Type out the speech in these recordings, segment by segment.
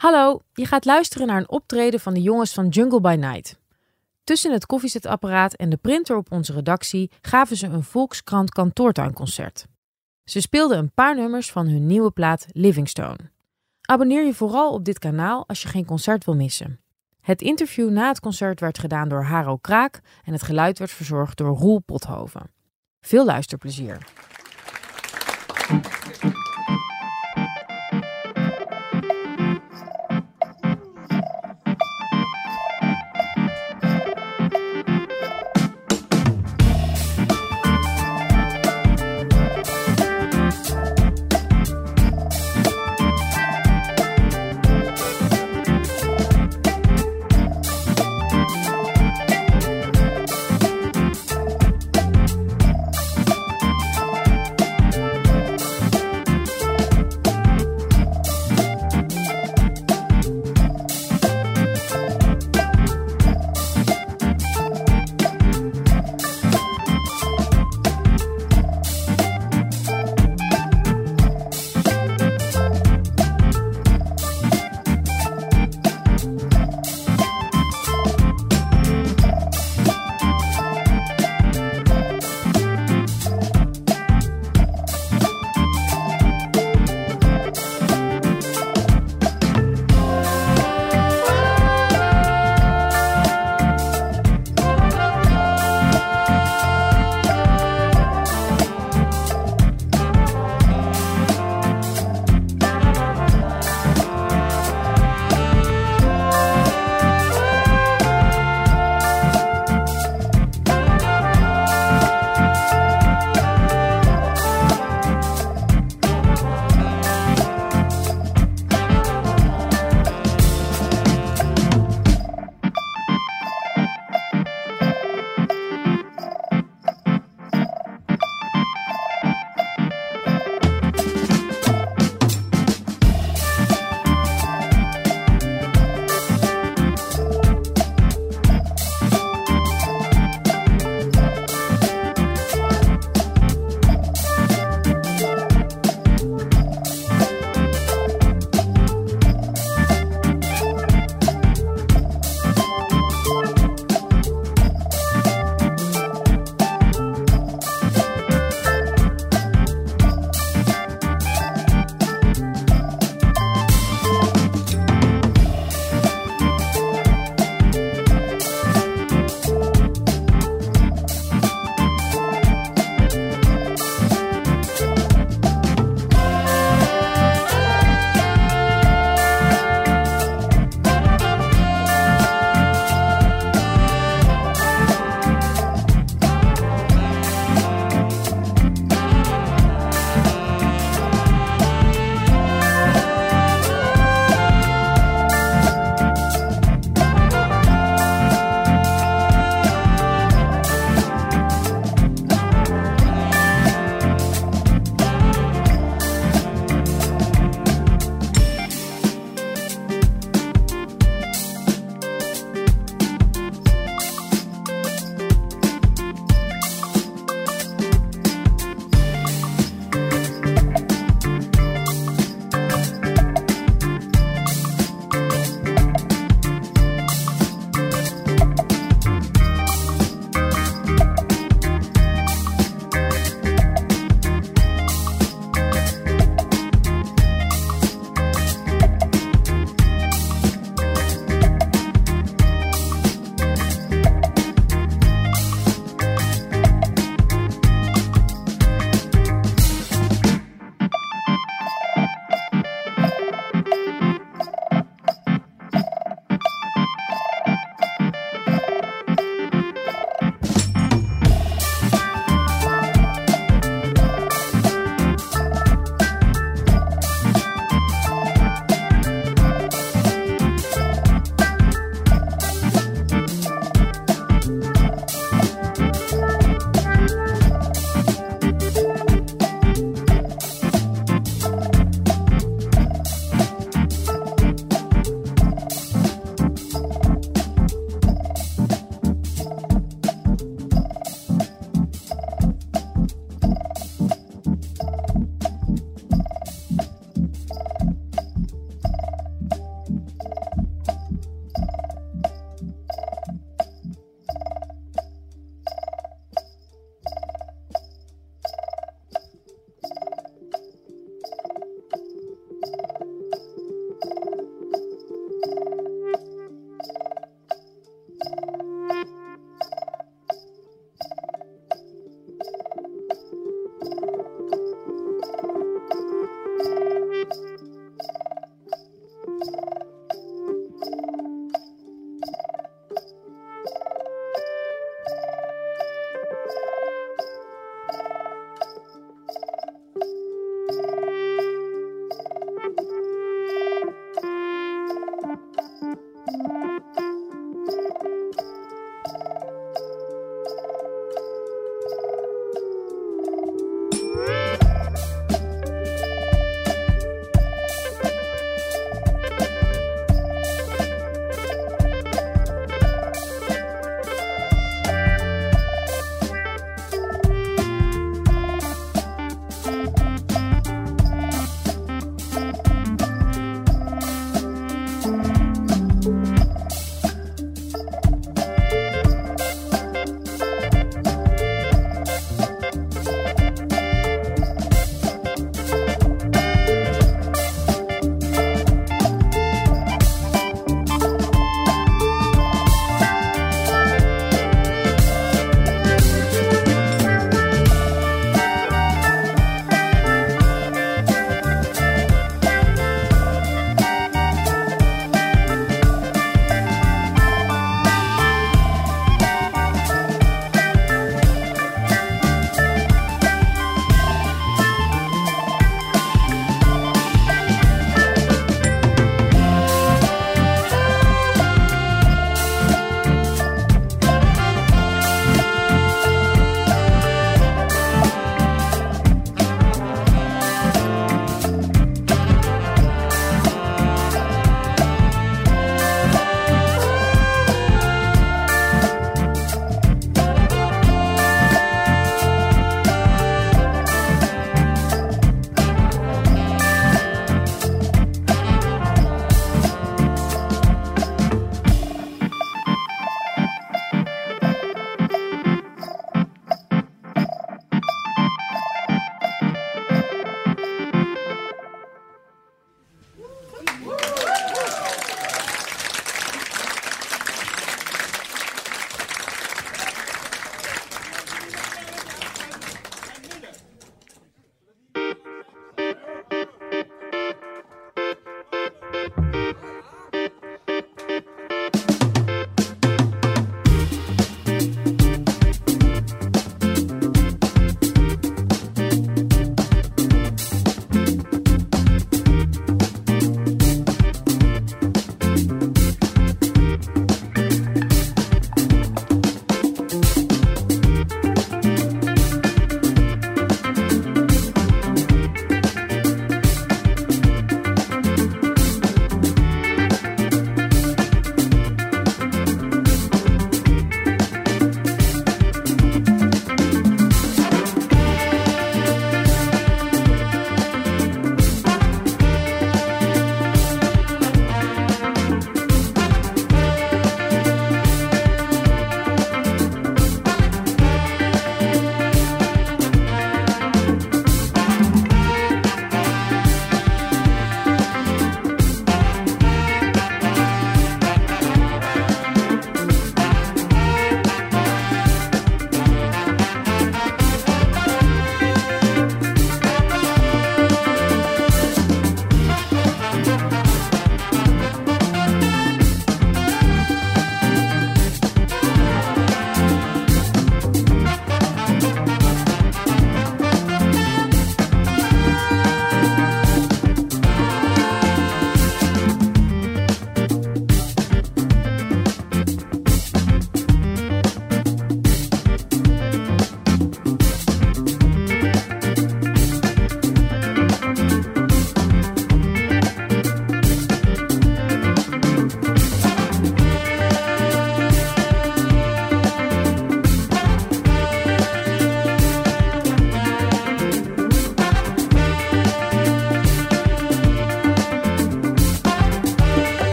Hallo, je gaat luisteren naar een optreden van de jongens van Jungle by Night. Tussen het koffiezetapparaat en de printer op onze redactie gaven ze een Volkskrant kantoortuinconcert. Ze speelden een paar nummers van hun nieuwe plaat Livingstone. Abonneer je vooral op dit kanaal als je geen concert wil missen. Het interview na het concert werd gedaan door Haro Kraak en het geluid werd verzorgd door Roel Pothoven. Veel luisterplezier.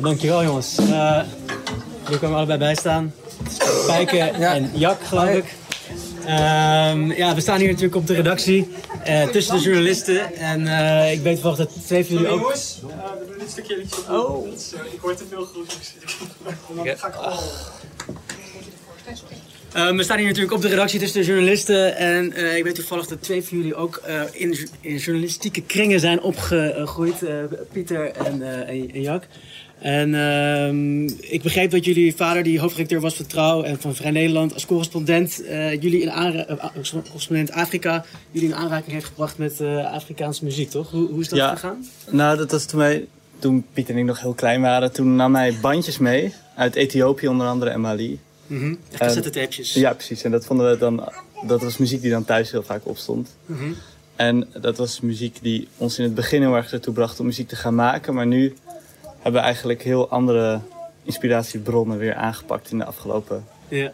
Dankjewel jongens. Uh, hier komen allebei bij staan. Pijken ja. en Jak, geloof ik. Um, ja, we staan hier natuurlijk op de redactie uh, tussen de journalisten. En uh, ik weet wel dat twee van jullie ook... Jongens, uh, we doen dit stukje liedje Oh. ik hoor te veel geluid. Dan ga ik al... Uh, we staan hier natuurlijk op de redactie tussen de journalisten. En uh, ik weet toevallig dat twee van jullie ook uh, in, in, journalistieke kringen zijn opgegroeid. Pieter en, en, Jack. En ehm, ik begreep dat jullie vader, die hoofdredacteur was van Trouw en van Vrij Nederland, als correspondent, jullie in correspondent Afrika, jullie in aanraking heeft gebracht met Afrikaanse muziek, toch? Hoe, hoe is dat ja, gegaan? Nou, dat was toen, wij, toen Pieter en ik nog heel klein waren. Toen nam hij bandjes mee uit Ethiopië onder andere en Mali. Mm -hmm. tapes. Ja, precies. En dat vonden we dan, dat was muziek die dan thuis heel vaak opstond. Mm -hmm. En dat was muziek die ons in het begin heel erg ertoe bracht om muziek te gaan maken. Maar nu hebben eigenlijk heel andere inspiratiebronnen weer aangepakt in de afgelopen ja.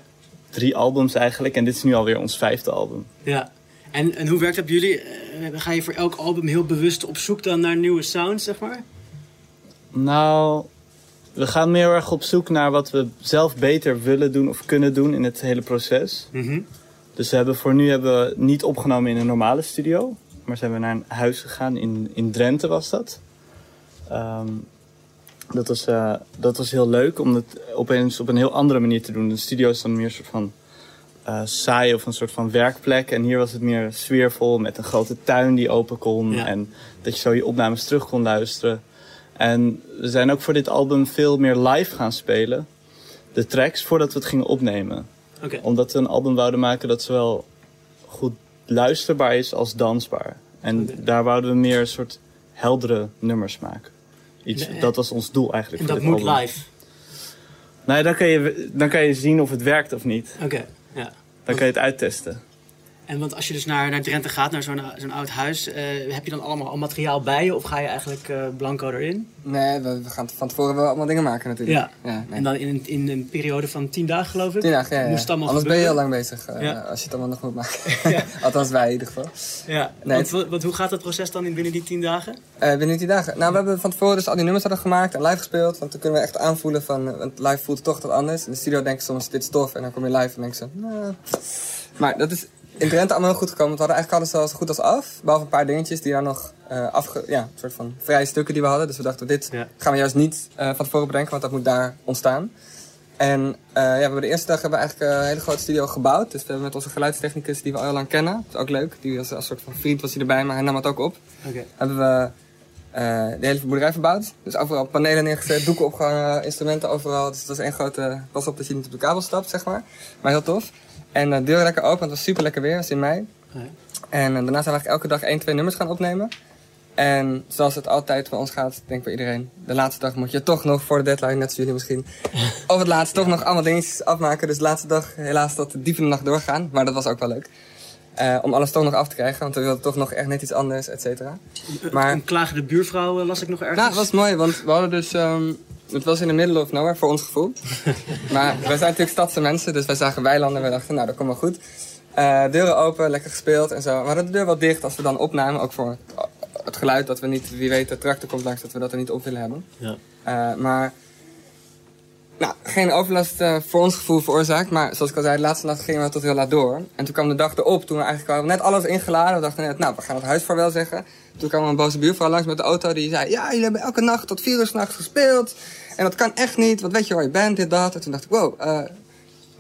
drie albums eigenlijk. En dit is nu alweer ons vijfde album. Ja. En, en hoe werkt dat bij jullie? Uh, ga je voor elk album heel bewust op zoek dan naar nieuwe sounds, zeg maar? Nou, we gaan meer erg op zoek naar wat we zelf beter willen doen of kunnen doen in het hele proces. Mhm. Dus we hebben voor nu hebben we niet opgenomen in een normale studio. Maar zijn we naar een huis gegaan in, in Drenthe was dat. Ehm, dat, was, uh, dat was heel leuk om het opeens op een heel andere manier te doen. De studio is dan meer een soort van uh, saai of een soort van werkplek. En hier was het meer sfeervol met een grote tuin die open kon. En dat je zo je opnames terug kon luisteren. En we zijn ook voor dit album veel meer live gaan spelen. De tracks voordat we het gingen opnemen. Okay. Omdat we een album wouden maken dat zowel goed luisterbaar is als dansbaar. En daar wouden we meer een soort heldere nummers maken. Iets, dat was ons doel eigenlijk. En dat moet live? Nee, dan kan, je, dan kan je zien of het werkt of niet. Oké, ja. Dan kan je het uittesten. En want als je dus naar, naar Drenthe gaat, naar zo'n zo'n oud huis, uh, heb je dan allemaal al materiaal bij je of ga je eigenlijk uh, blanco erin? Nee, we, we, gaan van tevoren wel allemaal dingen maken natuurlijk. Ja, ja nee. en dan in, in een periode van tien dagen geloof ik? Tien dagen, ja. ja. Moest allemaal Anders ben je heel lang bezig uh, ja. als je het allemaal nog moet maken. Althans wij in ieder geval. Ja, nee, want, want, hoe gaat dat proces dan in binnen die tien dagen? binnen die tien dagen? Nou, we hebben van tevoren dus al die nummers hadden gemaakt en live gespeeld. Want dan kunnen we echt aanvoelen van, want live voelt toch wat anders. In de studio denk je soms dit is tof en dan kom je live en denk je nou... Maar dat is in Drenthe allemaal heel goed gekomen. Want we hadden eigenlijk alles zo goed als af. Behalve een paar dingetjes die daar nog uh, afge... Ja, een soort van vrije stukken die we hadden. Dus we dachten, dit gaan we juist niet uh, van tevoren bedenken. Want dat moet daar ontstaan. En uh, ja, we hebben de eerste dag hebben we eigenlijk een hele grote studio gebouwd. Dus we hebben met onze geluidstechnicus die we al heel lang kennen. Dat is ook leuk. Die was als soort van vriend was hij erbij, maar hij nam het ook op. Okay. Hebben we de hele boerderij verbouwd. Dus overal panelen neergezet, doeken opgehangen, instrumenten overal. Dus het was één grote... Pas op dat je niet op de kabel stapt, zeg maar. Maar heel tof. En de deur lekker open, want het was super lekker weer, was in mei. En uh, daarna zijn we eigenlijk elke dag één, twee nummers gaan opnemen. En zoals het altijd bij ons gaat, denk ik bij iedereen, de laatste dag moet je toch nog voor de deadline, net als jullie misschien, of het laatste toch nog allemaal dingetjes afmaken. Dus de laatste dag helaas de diep in de nacht doorgaan, maar dat was ook wel leuk. Uh, om alles toch nog af te krijgen, want we wilden toch nog echt net iets anders, et cetera. Maar, een klagende buurvrouw las ik nog ergens. Nou, dat was mooi, want we hadden dus um, het was in de middle of nowhere, voor ons gevoel. maar wij zijn natuurlijk stadse mensen, dus wij zagen weilanden en we dachten, nou, dat komt wel goed. Uh, deuren open, lekker gespeeld en zo. We hadden de deur wel dicht als we dan opnamen, ook voor het geluid dat we niet, wie weet, de tractor komt langs, dat we dat er niet op willen hebben. Ja. Uh, maar, nou, geen overlast uh, voor ons gevoel veroorzaakt, maar zoals ik al zei, de laatste nacht gingen we tot heel laat door. En toen kwam de dag erop, toen we eigenlijk al net alles ingeladen, we dachten net, nou, we gaan het huis voor wel zeggen. Toen kwam een boze buurvrouw langs met de auto, die zei, ja, jullie hebben elke nacht tot vier uur s'nachts gespeeld. En dat kan echt niet, want weet je waar je bent, dit, dat. En toen dacht ik, wow, uh,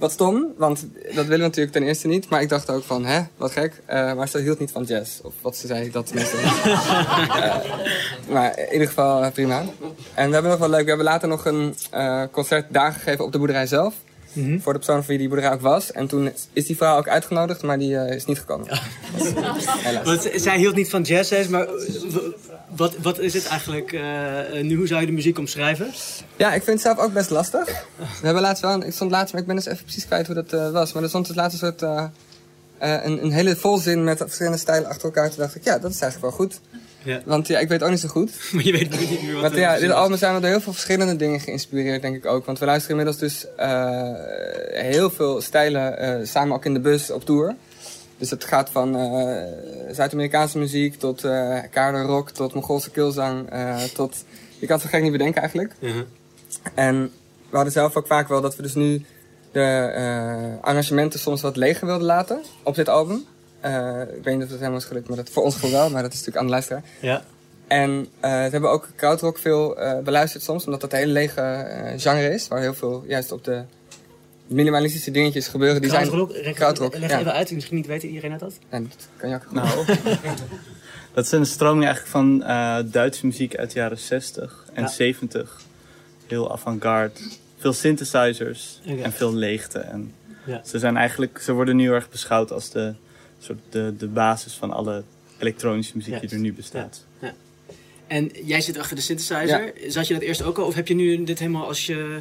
wat stom, want dat willen we natuurlijk ten eerste niet. Maar ik dacht ook van, hè, wat gek. Uh, maar ze hield niet van jazz, of wat ze zei, dat tenminste. uh, maar in ieder geval prima. En we hebben nog wel leuk, we hebben later nog een concert daar gegeven op de boerderij zelf. Mm Voor de persoon voor wie die boerderij ook was. En toen is die vrouw ook uitgenodigd, maar die is niet gekomen. Helaas. Want zij hield niet van jazz, maar wat, wat is het eigenlijk uh, nu? Hoe zou je de muziek omschrijven? Ja, ik vind het zelf ook best lastig. We hebben laatst wel, ik stond laatst, maar ik ben dus even precies kwijt hoe dat uh, was. Maar er stond het laatste soort, uh, een, een, hele volzin met verschillende stijlen achter elkaar. Toen dacht ik, ja, dat is eigenlijk wel goed. Ja. Want ja, ik weet ook niet zo goed. maar je weet niet meer wat Want ja, dit album zijn we door heel veel verschillende dingen geïnspireerd, denk ik ook. Want we luisteren inmiddels dus heel veel stijlen samen ook in de bus op tour. Dus het gaat van uh, Zuid-Amerikaanse muziek tot uh, rock, tot Mongoolse kilzang, uh, tot je kan het zo gek niet bedenken eigenlijk. Mhm. En we hadden zelf ook vaak wel dat we dus nu de eh, arrangementen soms wat leger wilden laten op dit album. Eh, ik weet niet of het helemaal is gelukt, maar dat voor ons gevoel wel, maar dat is natuurlijk aan de luisteraar. Ja. En eh we hebben ook krautrock veel eh, beluisterd soms, omdat dat een hele lege eh, genre is, waar heel veel juist op de minimalistische dingetjes gebeuren. Die zijn, Krautrock, leg- Krautrock, Leg ja. even uit, misschien niet weten iedereen dat. en dat kan je ook Nou, dat is een stroming eigenlijk van eh, Duitse muziek uit de jaren 60 en Ja. 70. Heel avant-garde. Veel synthesizers en veel leegte. En Ja. ze, zijn eigenlijk, ze worden nu heel erg beschouwd als de, soort de, de basis van alle elektronische muziek die er nu bestaat. En jij zit achter de synthesizer. Zat je dat eerst ook al? Of heb je nu dit helemaal als je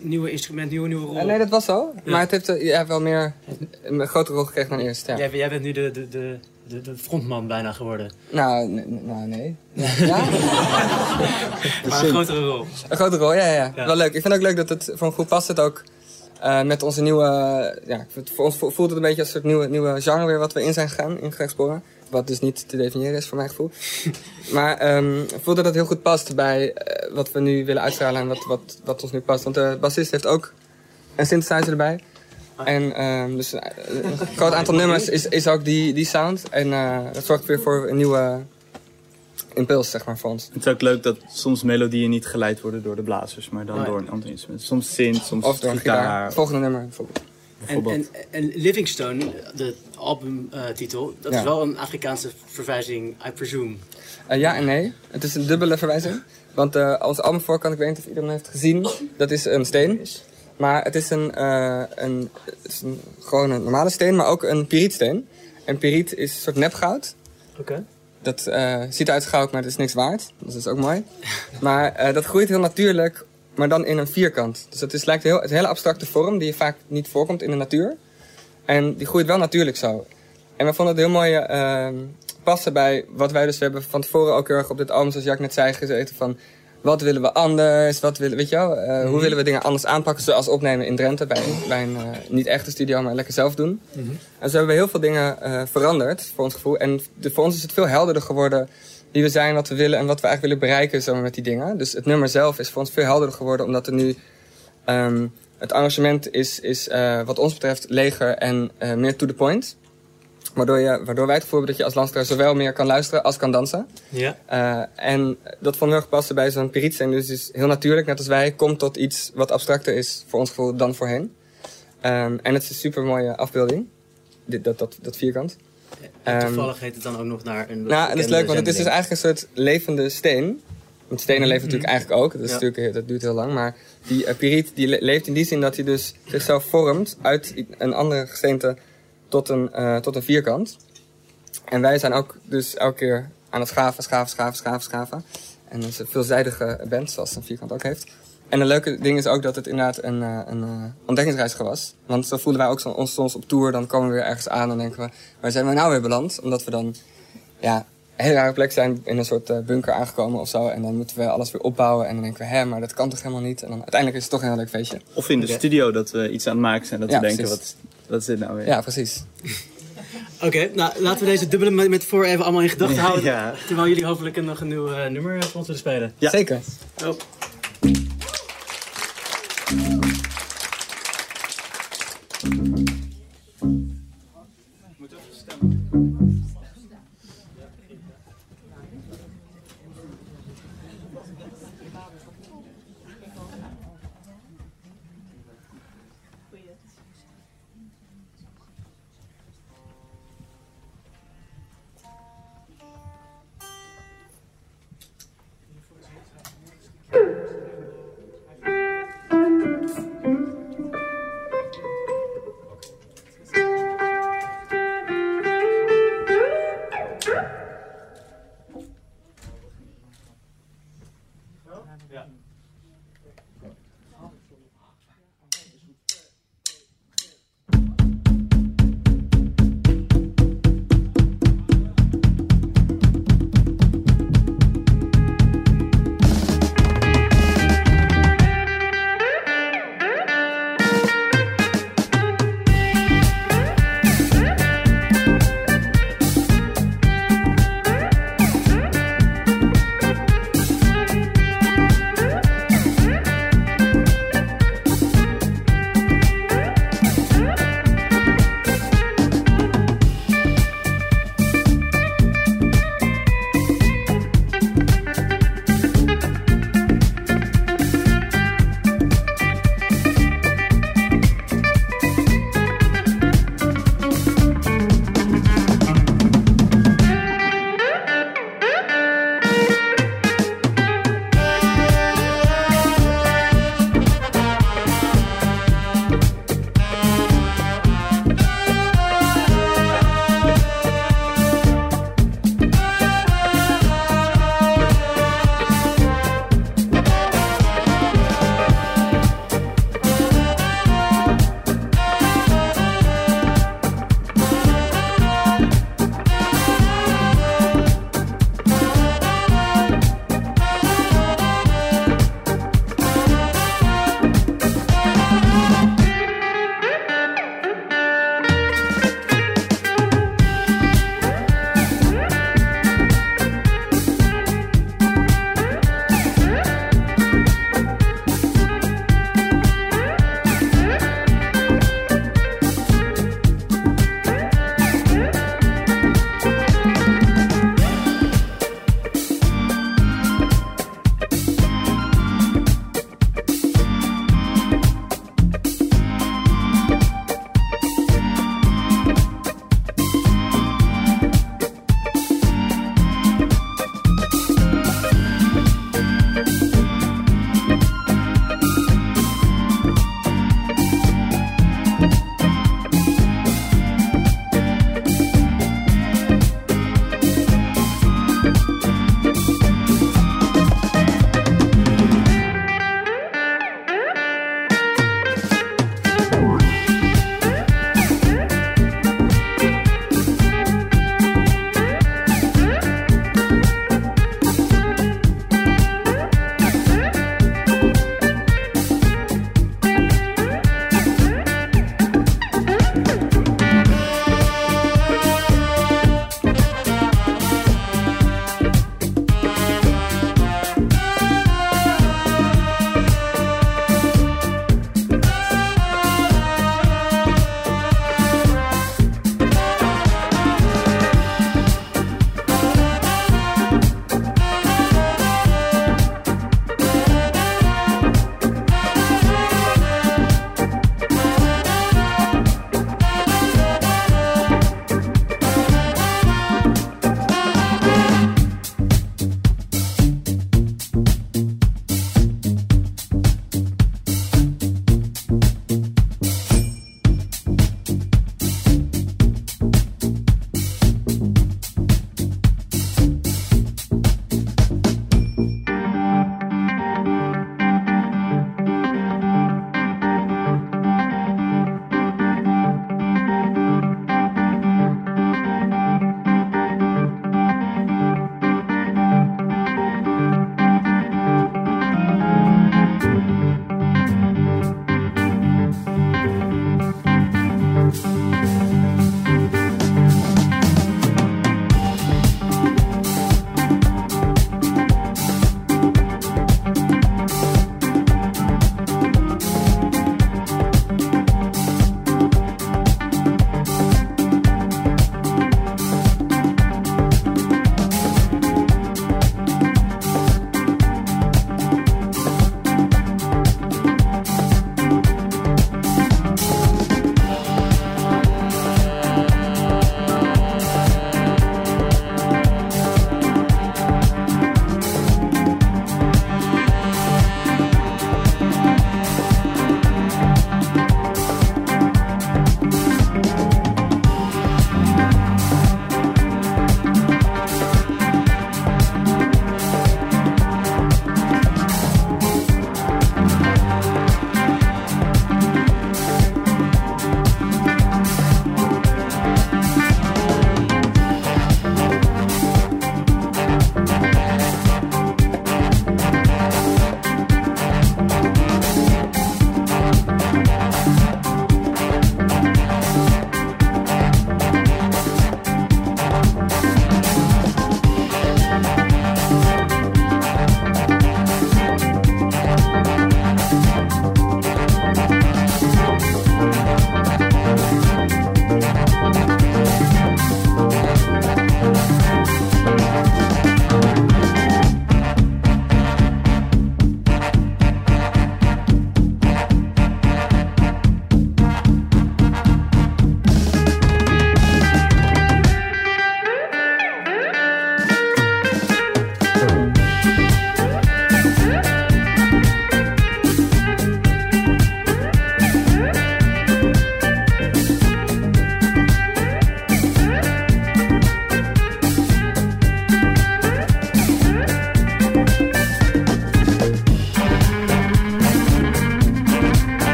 nieuwe instrument, nieuwe, nieuwe rol? Eh, nee, dat was zo. Ja. Maar het heeft eh, ja, wel meer een grotere rol gekregen dan eerst. Ja. jij, jij bent nu de, de, de, de, de frontman bijna geworden. Nou, nou, nee. Ja? ja? Maar een grotere rol. Een grote rol, ja, ja, ja. Wel leuk. Ik vind het ook leuk dat het voor een groep past. Het ook eh, met onze nieuwe. ja, voor ons vo- voelt het een beetje als een soort nieuwe, nieuwe genre weer wat we in zijn gegaan, in exploren. Wat dus niet te definiëren is voor mijn gevoel. maar ehm ik voel dat het heel goed past bij eh, wat we nu willen uitstralen en wat, wat, wat ons nu past. Want de bassist heeft ook een synthesizer erbij. En ehm, dus eh, een groot aantal nummers is, is ook die, die sound. En eh, dat zorgt weer voor een nieuwe impuls, zeg maar, voor ons. Het is ook leuk dat soms melodieën niet geleid worden door de blazers, maar dan Oh ja. door een ander instrument. Soms synth, soms Of door gitaar. volgende nummer bijvoorbeeld. En, bijvoorbeeld. en, en Livingstone, de albumtitel, dat is wel een Afrikaanse verwijzing, I presume. Eh, ja en nee. Het is een dubbele verwijzing. Want eh ons albumvoorkant, ik weet niet of iedereen heeft gezien, dat is een steen. Maar het is een, eh, een, het is een gewoon een normale steen, maar ook een pirietsteen. En piriet is een soort nepgoud. Oké. Dat eh, ziet eruit als goud, maar dat is niks waard. Dus dat is ook mooi. Maar eh, dat groeit heel natuurlijk, maar dan in een vierkant. Dus het is, lijkt heel, het hele abstracte vorm die vaak niet voorkomt in de natuur. En die groeit wel natuurlijk zo. En we vonden het heel mooi eh, passen bij wat wij dus hebben van tevoren ook heel erg op dit album, zoals Jack net zei, gezeten van wat willen we anders, wat willen, weet je wel, eh, hoe willen we dingen anders aanpakken, zoals opnemen in Drenthe bij, bij een eh, niet echte studio, maar lekker zelf doen. En zo hebben we heel veel dingen eh, veranderd, voor ons gevoel. En de, voor ons is het veel helderder geworden wie we zijn, wat we willen en wat we eigenlijk willen bereiken zomaar met die dingen. Dus het nummer zelf is voor ons veel helderder geworden, omdat er nu ehm, het arrangement is, is eh, wat ons betreft leger en eh, meer to the point. Waardoor, je, waardoor wij het gevoel hebben dat je als luisteraar zowel meer kan luisteren als kan dansen. Ja. Eh, en dat vond ik heel erg passen bij zo'n pirietsteen. Dus het is heel natuurlijk, net als wij, komt tot iets wat abstracter is voor ons gevoel dan voorheen. Ehm, en het is een super mooie afbeelding. Dit, dat, dat, dat vierkant. En Ehm, toevallig heet het dan ook nog naar een. Nou, en dat is leuk, want het is dus eigenlijk een soort levende steen. Want stenen leven natuurlijk eigenlijk ook. Dat, is Ja. natuurlijk, dat duurt heel lang. Maar die uh, piriet die le- leeft in die zin dat hij dus zichzelf vormt uit een andere gesteente tot een, eh, tot een vierkant. En wij zijn ook dus elke keer aan het schaven, schaven, schaven, schaven, schaven. En dat is een veelzijdige band, zoals een vierkant ook heeft. En een leuke ding is ook dat het inderdaad een, eh, een eh, ontdekkingsreis was. Want zo voelen wij ook zo- ons soms op tour. Dan komen we weer ergens aan en denken we, waar zijn we nou weer beland? Omdat we dan ja, een hele rare plek zijn in een soort eh, bunker aangekomen of zo. En dan moeten we alles weer opbouwen. En dan denken we, hè, maar dat kan toch helemaal niet? En dan uiteindelijk is het toch een heel leuk feestje. Of in de studio dat we iets aan het maken zijn. Dat Ja, we denken, precies. wat, is- wat is dit nou weer? Ja, precies. Oké, nou laten we deze dubbele met, voor even allemaal in gedachten houden. Ja. Terwijl jullie hopelijk een, nog een nieuw eh, nummer voor ons willen spelen. Ja. Zeker. Oh. Yeah. Mm-hmm.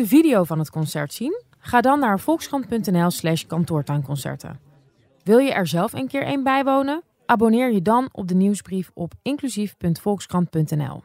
De video van het concert zien? Ga dan naar volkskrant.nl slash kantoortuinconcerten. Wil je er zelf een keer een bijwonen? Abonneer je dan op de nieuwsbrief op inclusief.volkskrant.nl.